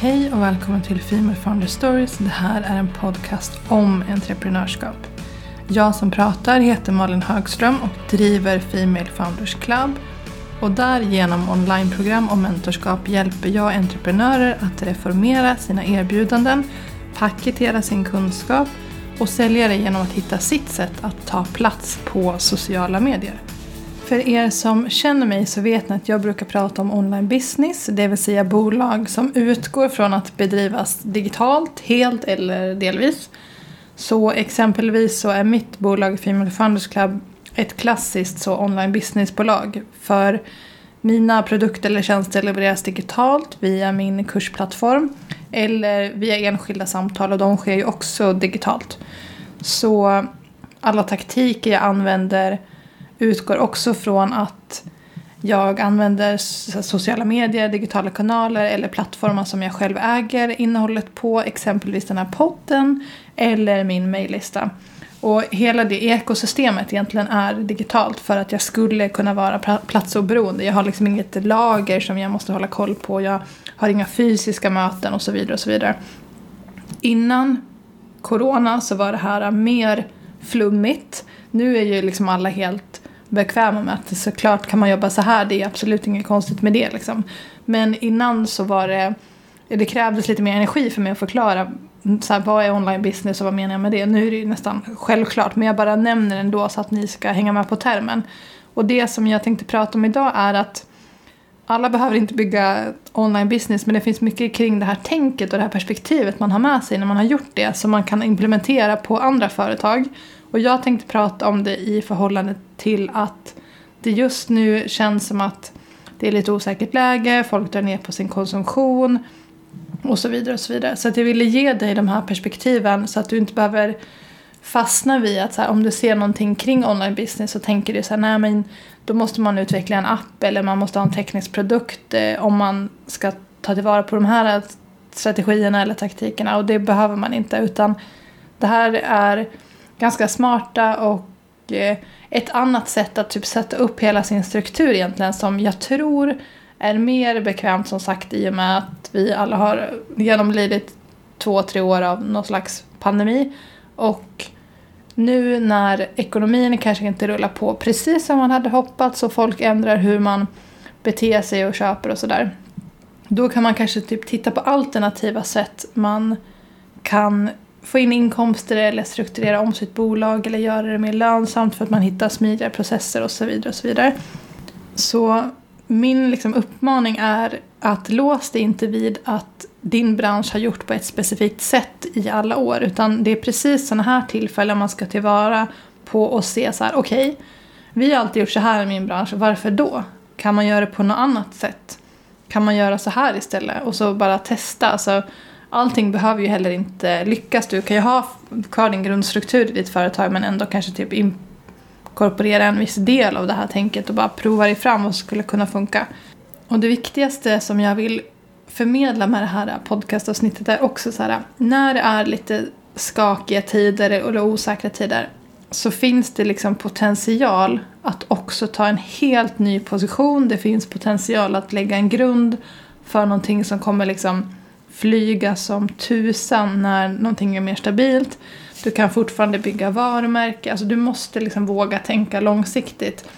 Hej och välkommen till Female Founder Stories. Det här är en podcast om entreprenörskap. Jag som pratar heter Malin Högström och driver Female Founders Club. Och där genom onlineprogram och mentorskap hjälper jag entreprenörer att reformera sina erbjudanden, paketera sin kunskap och sälja det genom att hitta sitt sätt att ta plats på sociala medier. För er som känner mig så vet ni att jag brukar prata om online business, det vill säga bolag som utgår från att bedrivas digitalt, helt eller delvis. Så exempelvis så är mitt bolag Female Founders Club ett klassiskt så online businessbolag. För mina produkter eller tjänster levereras digitalt via min kursplattform eller via enskilda samtal och de sker ju också digitalt. Så alla taktiker jag använder utgår också från att jag använder sociala medier, digitala kanaler eller plattformar som jag själv äger innehållet på, exempelvis den här podden eller min mejllista. Och hela det ekosystemet egentligen är digitalt för att jag skulle kunna vara platsoberoende. Jag har liksom inget lager som jag måste hålla koll på. Jag har inga fysiska möten och så vidare och så vidare. Innan corona så var det här mer flummigt. Nu är ju liksom alla helt bekväma med att såklart kan man jobba så här, det är absolut inget konstigt med det liksom. Men innan så var det, det krävdes lite mer energi för mig att förklara så här, vad är online business och vad menar jag med det. Nu är det ju nästan självklart men jag bara nämner det ändå så att ni ska hänga med på termen. Och det som jag tänkte prata om idag är att alla behöver inte bygga online business men det finns mycket kring det här tänket och det här perspektivet man har med sig när man har gjort det som man kan implementera på andra företag. Och jag tänkte prata om det i förhållande till att det just nu känns som att det är lite osäkert läge, folk drar ner på sin konsumtion och så vidare och så vidare. Så att jag ville ge dig de här perspektiven så att du inte behöver fastna vid att så här, om du ser någonting kring online business så tänker du så här, nej men då måste man utveckla en app eller man måste ha en teknisk produkt eh, om man ska ta tillvara på de här eh, strategierna eller taktikerna och det behöver man inte utan det här är ganska smarta och eh, ett annat sätt att typ sätta upp hela sin struktur egentligen som jag tror är mer bekvämt som sagt i och med att vi alla har genomlidit två, tre år av någon slags pandemi. Och nu när ekonomin kanske inte rullar på precis som man hade hoppats och folk ändrar hur man beter sig och köper och sådär. Då kan man kanske typ titta på alternativa sätt man kan få in inkomster eller strukturera om sitt bolag eller göra det mer lönsamt för att man hittar smidigare processer och så vidare. Och så vidare. Så min liksom uppmaning är att lås dig inte vid att din bransch har gjort på ett specifikt sätt i alla år. Utan det är precis sådana här tillfällen man ska tillvara på och se så här, okej, okay, vi har alltid gjort så här i min bransch, varför då? Kan man göra det på något annat sätt? Kan man göra så här istället? Och så bara testa. Alltså, allting behöver ju heller inte lyckas. Du kan ju ha kvar din grundstruktur i ditt företag men ändå kanske typ inkorporera en viss del av det här tänket och bara prova dig fram vad som skulle kunna funka. Och det viktigaste som jag vill förmedla med det här podcastavsnittet är också så här, när det är lite skakiga tider eller osäkra tider så finns det liksom potential att också ta en helt ny position. Det finns potential att lägga en grund för någonting som kommer liksom flyga som tusan när någonting är mer stabilt. Du kan fortfarande bygga varumärke. Alltså du måste liksom våga tänka långsiktigt.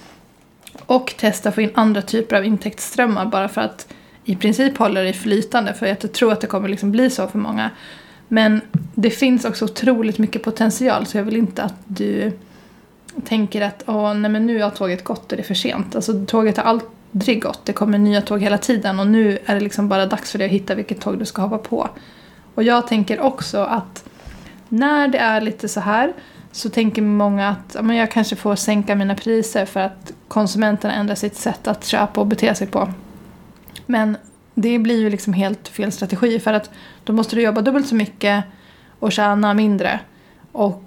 Och testa få in andra typer av intäktsströmmar bara för att i princip hålla dig flytande. För jag tror att det kommer liksom bli så för många. Men det finns också otroligt mycket potential så jag vill inte att du tänker att Åh, nej men nu har tåget gått och det är för sent. Alltså tåget har alltid gått. Det kommer nya tåg hela tiden och nu är det liksom bara dags för dig att hitta vilket tåg du ska hoppa på. Och jag tänker också att när det är lite så här så tänker många att men jag kanske får sänka mina priser för att konsumenterna ändrar sitt sätt att köpa och bete sig på. Men det blir ju liksom helt fel strategi för att då måste du jobba dubbelt så mycket och tjäna mindre. Och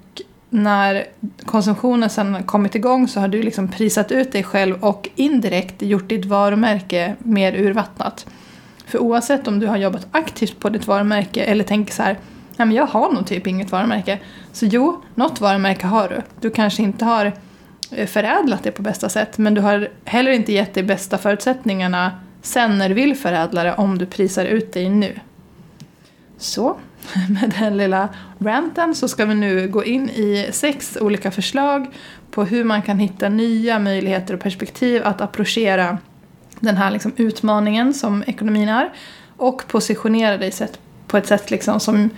när konsumtionen sen kommit igång så har du liksom prisat ut dig själv och indirekt gjort ditt varumärke mer urvattnat. För oavsett om du har jobbat aktivt på ditt varumärke eller tänker så här, nej men jag har nog typ inget varumärke. Så jo, något varumärke har du. Du kanske inte har eh, förädlat det på bästa sätt men du har heller inte gett dig bästa förutsättningarna sen när du vill förädla det om du prisar ut dig nu. Så, med den lilla ranten så ska vi nu gå in i sex olika förslag på hur man kan hitta nya möjligheter och perspektiv att approchera den här liksom utmaningen som ekonomin är och positionera dig på ett sätt liksom som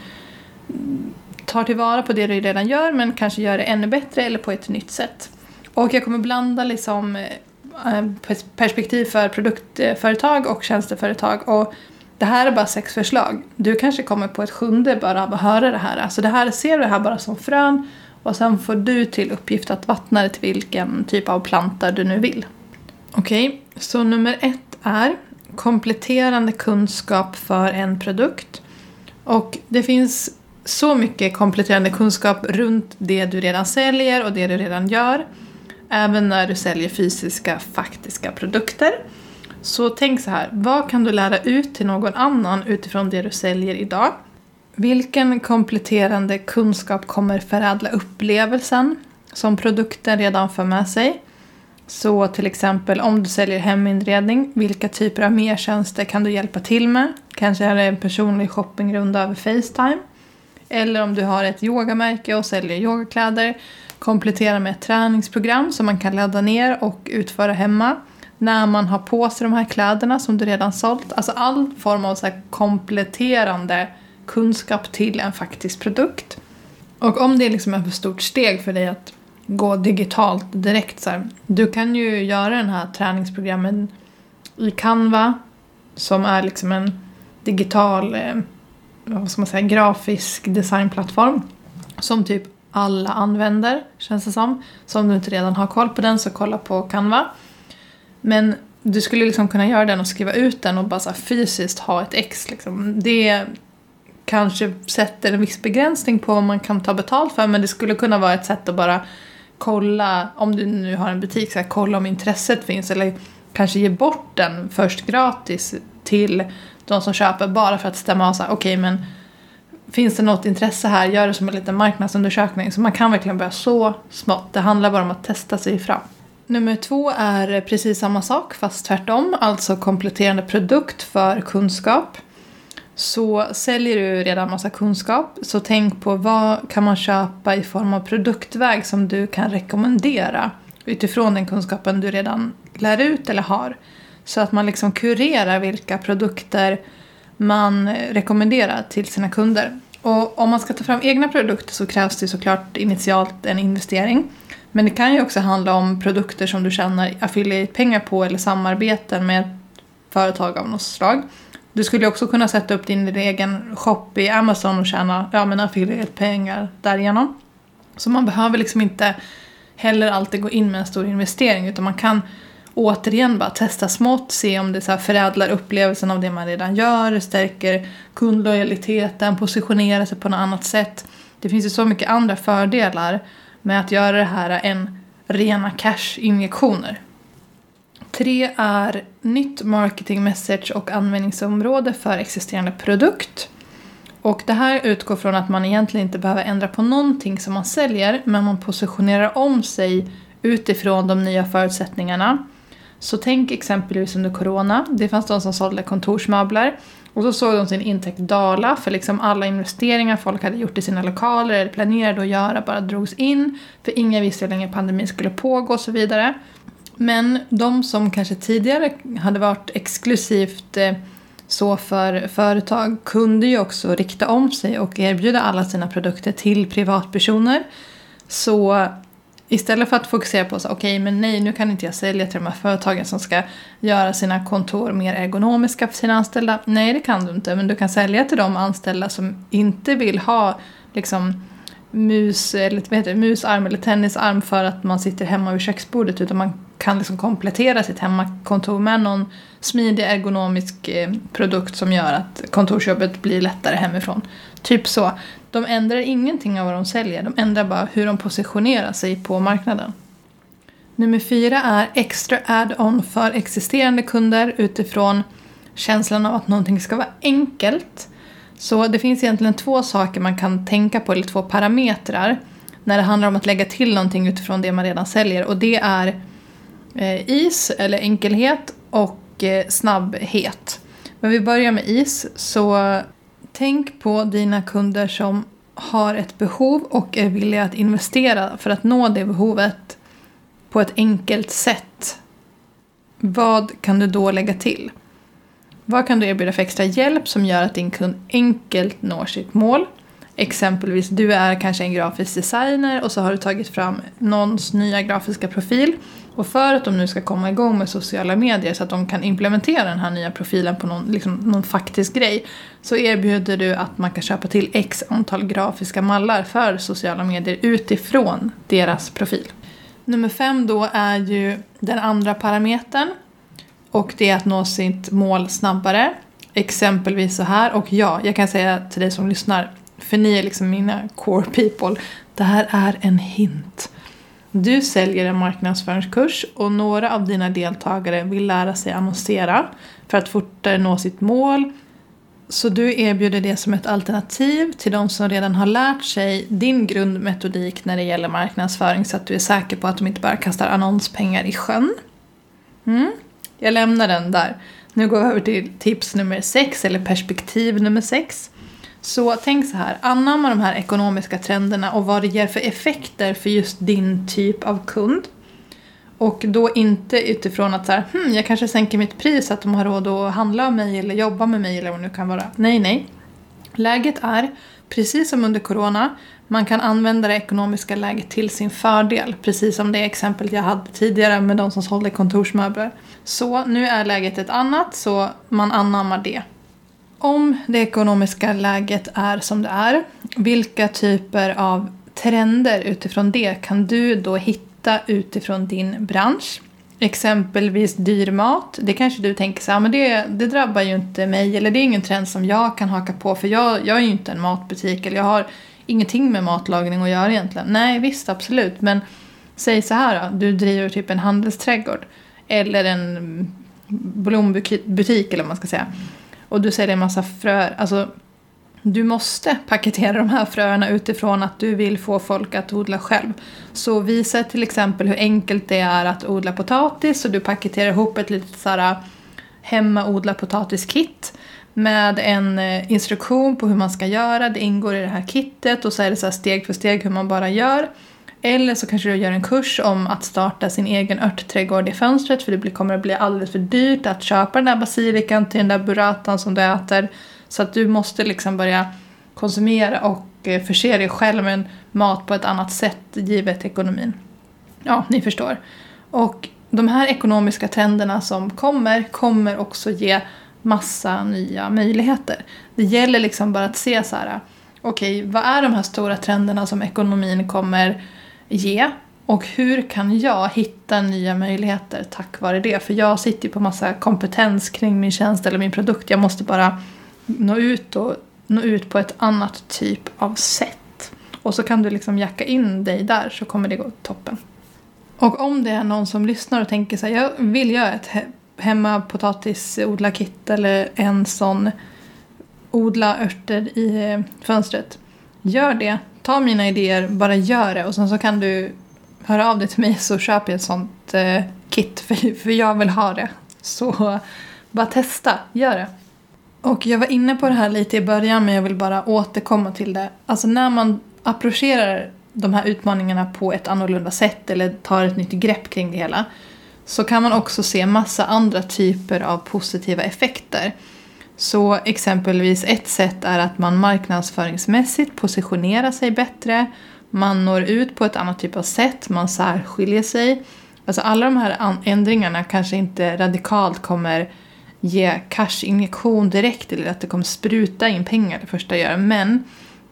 tar tillvara på det du redan gör men kanske gör det ännu bättre eller på ett nytt sätt. Och jag kommer blanda liksom eh, perspektiv för produktföretag eh, och tjänsteföretag. Och det här är bara sex förslag. Du kanske kommer på ett sjunde bara av att höra det här. Alltså det här ser du det här bara som frön och sen får du till uppgift att vattna det till vilken typ av planta du nu vill. Okej, okay, så nummer ett är kompletterande kunskap för en produkt. Och det finns så mycket kompletterande kunskap runt det du redan säljer och det du redan gör. Även när du säljer fysiska, faktiska produkter. Så tänk så här, vad kan du lära ut till någon annan utifrån det du säljer idag? Vilken kompletterande kunskap kommer förädla upplevelsen som produkten redan för med sig? Så till exempel om du säljer heminredning, vilka typer av mertjänster kan du hjälpa till med? Kanske är det en personlig shoppingrunda över Facetime. Eller om du har ett yogamärke och säljer yogakläder, komplettera med ett träningsprogram som man kan ladda ner och utföra hemma. När man har på sig de här kläderna som du redan sålt. Alltså all form av så kompletterande kunskap till en faktisk produkt. Och om det är liksom ett för stort steg för dig att gå digitalt direkt så här, Du kan ju göra den här träningsprogrammen i Canva som är liksom en digital eh, vad ska man säga, grafisk designplattform som typ alla använder, känns det som. Så om du inte redan har koll på den så kolla på Canva. Men du skulle liksom kunna göra den och skriva ut den och bara så fysiskt ha ett ex. Liksom. Det kanske sätter en viss begränsning på vad man kan ta betalt för men det skulle kunna vara ett sätt att bara kolla, om du nu har en butik, så här, kolla om intresset finns eller kanske ge bort den först gratis till de som köper bara för att stämma av så okej okay, men finns det något intresse här, gör det som en liten marknadsundersökning. Så man kan verkligen börja så smått, det handlar bara om att testa sig fram. Nummer två är precis samma sak fast tvärtom, alltså kompletterande produkt för kunskap. Så säljer du redan massa kunskap, så tänk på vad kan man köpa i form av produktväg som du kan rekommendera utifrån den kunskapen du redan lär ut eller har. Så att man liksom kurerar vilka produkter man rekommenderar till sina kunder. Och om man ska ta fram egna produkter så krävs det såklart initialt en investering. Men det kan ju också handla om produkter som du tjänar affiliate-pengar på eller samarbeten med företag av något slag. Du skulle också kunna sätta upp din egen shop i Amazon och tjäna ja, affiliate-pengar därigenom. Så man behöver liksom inte heller alltid gå in med en stor investering utan man kan återigen bara testa smått, se om det så förädlar upplevelsen av det man redan gör, stärker kundlojaliteten, positionerar sig på något annat sätt. Det finns ju så mycket andra fördelar med att göra det här än rena cash-injektioner. Tre är nytt marketing message och användningsområde för existerande produkt. Och det här utgår från att man egentligen inte behöver ändra på någonting som man säljer men man positionerar om sig utifrån de nya förutsättningarna. Så tänk exempelvis under corona, det fanns de som sålde kontorsmöbler och så såg de sin intäkt dala för liksom alla investeringar folk hade gjort i sina lokaler eller planerade att göra bara drogs in för ingen visste hur länge pandemin skulle pågå och så vidare. Men de som kanske tidigare hade varit exklusivt eh, så för företag kunde ju också rikta om sig och erbjuda alla sina produkter till privatpersoner. Så istället för att fokusera på så okej okay, men nej nu kan inte jag sälja till de här företagen som ska göra sina kontor mer ergonomiska för sina anställda. Nej det kan du inte men du kan sälja till de anställda som inte vill ha liksom mus, eller vad heter det, musarm eller tennisarm för att man sitter hemma vid köksbordet utan man kan liksom komplettera sitt hemmakontor med någon smidig ergonomisk eh, produkt som gör att kontorsjobbet blir lättare hemifrån. Typ så. De ändrar ingenting av vad de säljer, de ändrar bara hur de positionerar sig på marknaden. Nummer fyra är extra add-on för existerande kunder utifrån känslan av att någonting ska vara enkelt. Så det finns egentligen två saker man kan tänka på, eller två parametrar, när det handlar om att lägga till någonting utifrån det man redan säljer. Och det är eh, is, eller enkelhet, och eh, snabbhet. Men vi börjar med is, så Tänk på dina kunder som har ett behov och är villiga att investera för att nå det behovet på ett enkelt sätt. Vad kan du då lägga till? Vad kan du erbjuda för extra hjälp som gör att din kund enkelt når sitt mål? Exempelvis, du är kanske en grafisk designer och så har du tagit fram någons nya grafiska profil. Och för att de nu ska komma igång med sociala medier så att de kan implementera den här nya profilen på någon, liksom, någon faktisk grej så erbjuder du att man kan köpa till x antal grafiska mallar för sociala medier utifrån deras profil. Nummer fem då är ju den andra parametern och det är att nå sitt mål snabbare. Exempelvis så här, och ja, jag kan säga till dig som lyssnar, för ni är liksom mina core people, det här är en hint. Du säljer en marknadsföringskurs och några av dina deltagare vill lära sig annonsera för att fortare nå sitt mål. Så du erbjuder det som ett alternativ till de som redan har lärt sig din grundmetodik när det gäller marknadsföring så att du är säker på att de inte bara kastar annonspengar i sjön. Mm. Jag lämnar den där. Nu går vi över till tips nummer sex, eller perspektiv nummer sex. Så tänk så här, anamma de här ekonomiska trenderna och vad det ger för effekter för just din typ av kund. Och då inte utifrån att så här, hmm, jag kanske sänker mitt pris så att de har råd att handla av mig eller jobba med mig eller vad det nu kan vara. Nej, nej. Läget är, precis som under corona, man kan använda det ekonomiska läget till sin fördel. Precis som det exempel jag hade tidigare med de som sålde kontorsmöbler. Så nu är läget ett annat, så man anammar det. Om det ekonomiska läget är som det är, vilka typer av trender utifrån det kan du då hitta utifrån din bransch? Exempelvis dyr mat. Det kanske du tänker så här, men det, det drabbar ju inte mig eller det är ingen trend som jag kan haka på för jag, jag är ju inte en matbutik eller jag har ingenting med matlagning att göra egentligen. Nej visst absolut men säg så här då, du driver typ en handelsträdgård eller en blombutik eller vad man ska säga och du säljer en massa fröer. Alltså, du måste paketera de här fröerna utifrån att du vill få folk att odla själv. Så visa till exempel hur enkelt det är att odla potatis och du paketerar ihop ett litet såhär äh, hemmaodla potatiskit med en äh, instruktion på hur man ska göra. Det ingår i det här kittet och så är det så steg för steg hur man bara gör. Eller så kanske du gör en kurs om att starta sin egen örtträdgård i fönstret för det kommer att bli alldeles för dyrt att köpa den där basilikan till den där burratan som du äter. Så att du måste liksom börja konsumera och eh, förse dig själv med mat på ett annat sätt givet ekonomin. Ja, ni förstår. Och de här ekonomiska trenderna som kommer, kommer också ge massa nya möjligheter. Det gäller liksom bara att se så här, okej, okay, vad är de här stora trenderna som ekonomin kommer ge? Och hur kan jag hitta nya möjligheter tack vare det? För jag sitter ju på massa kompetens kring min tjänst eller min produkt. Jag måste bara nå ut och nå ut på ett annat typ av sätt. Och så kan du liksom jacka in dig där så kommer det gå toppen. Och om det är någon som lyssnar och tänker så här, jag vill göra ett hemma potatisodlarkit eller en sån odla örter i eh, fönstret. Gör det ta mina idéer, bara gör det och sen så kan du höra av dig till mig så köper jag ett sånt eh, kit för, för jag vill ha det. Så bara testa, gör det. Och jag var inne på det här lite i början men jag vill bara återkomma till det. Alltså när man approcherar de här utmaningarna på ett annorlunda sätt eller tar ett nytt grepp kring det hela så kan man också se massa andra typer av positiva effekter. Så exempelvis ett sätt är att man marknadsföringsmässigt positionerar sig bättre. Man når ut på ett annat typ av sätt, man särskiljer sig. Alltså alla de här ändringarna kanske inte radikalt kommer ge cashinjektion direkt eller att det kommer spruta in pengar det första jag gör. Men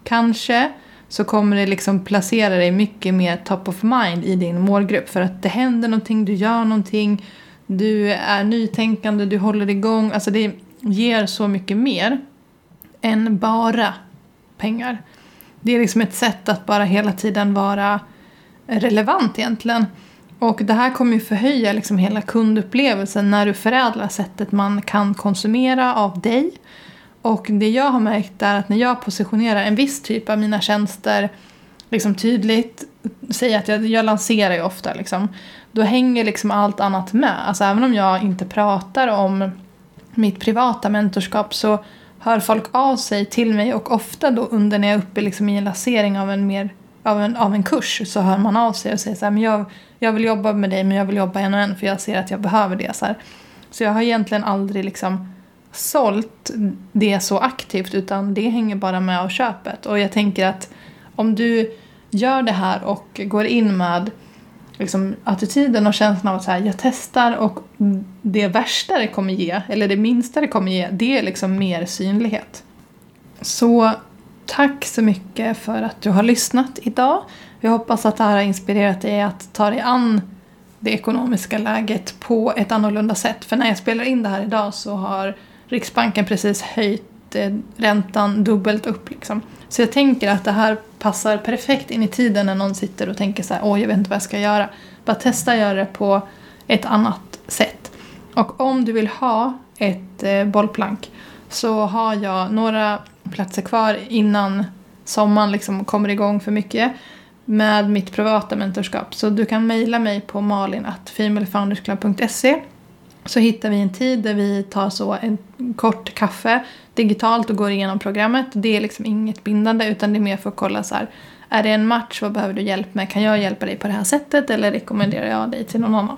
kanske så kommer det liksom placera dig mycket mer top of mind i din målgrupp för att det händer någonting, du gör någonting, du är nytänkande, du håller igång. Alltså det, ger så mycket mer än bara pengar. Det är liksom ett sätt att bara hela tiden vara relevant egentligen. Och det här kommer ju förhöja liksom hela kundupplevelsen när du förädlar sättet man kan konsumera av dig. Och det jag har märkt är att när jag positionerar en viss typ av mina tjänster liksom tydligt, säger att jag, jag lanserar ju ofta liksom, då hänger liksom allt annat med. Alltså även om jag inte pratar om mitt privata mentorskap så hör folk av sig till mig och ofta då under när jag är uppe liksom i en lansering av en, mer, av, en, av en kurs så hör man av sig och säger så här, men jag, jag vill jobba med dig men jag vill jobba en och en för jag ser att jag behöver det. Så, här. så jag har egentligen aldrig liksom sålt det så aktivt utan det hänger bara med av köpet. Och jag tänker att om du gör det här och går in med liksom, attityden och känslan av att så här, jag testar och det värsta det kommer ge, eller det minsta det kommer ge, det är liksom mer synlighet. Så tack så mycket för att du har lyssnat idag. Jag hoppas att det här har inspirerat dig att ta dig an det ekonomiska läget på ett annorlunda sätt. För när jag spelar in det här idag så har Riksbanken precis höjt eh, räntan dubbelt upp. Liksom. Så jag tänker att det här passar perfekt in i tiden när någon sitter och tänker så här, åh jag vet inte vad jag ska göra. Bara testa att göra det på ett annat sätt. Och om du vill ha ett eh, bollplank så har jag några platser kvar innan sommaren liksom kommer igång för mycket med mitt privata mentorskap. Så du kan mejla mig på malin.femalefoundersclub.se så hittar vi en tid där vi tar så en kort kaffe digitalt och går igenom programmet. Det är liksom inget bindande utan det är mer för att kolla så här, är det en match, vad behöver du hjälp med? Kan jag hjälpa dig på det här sättet eller rekommenderar jag dig till någon annan?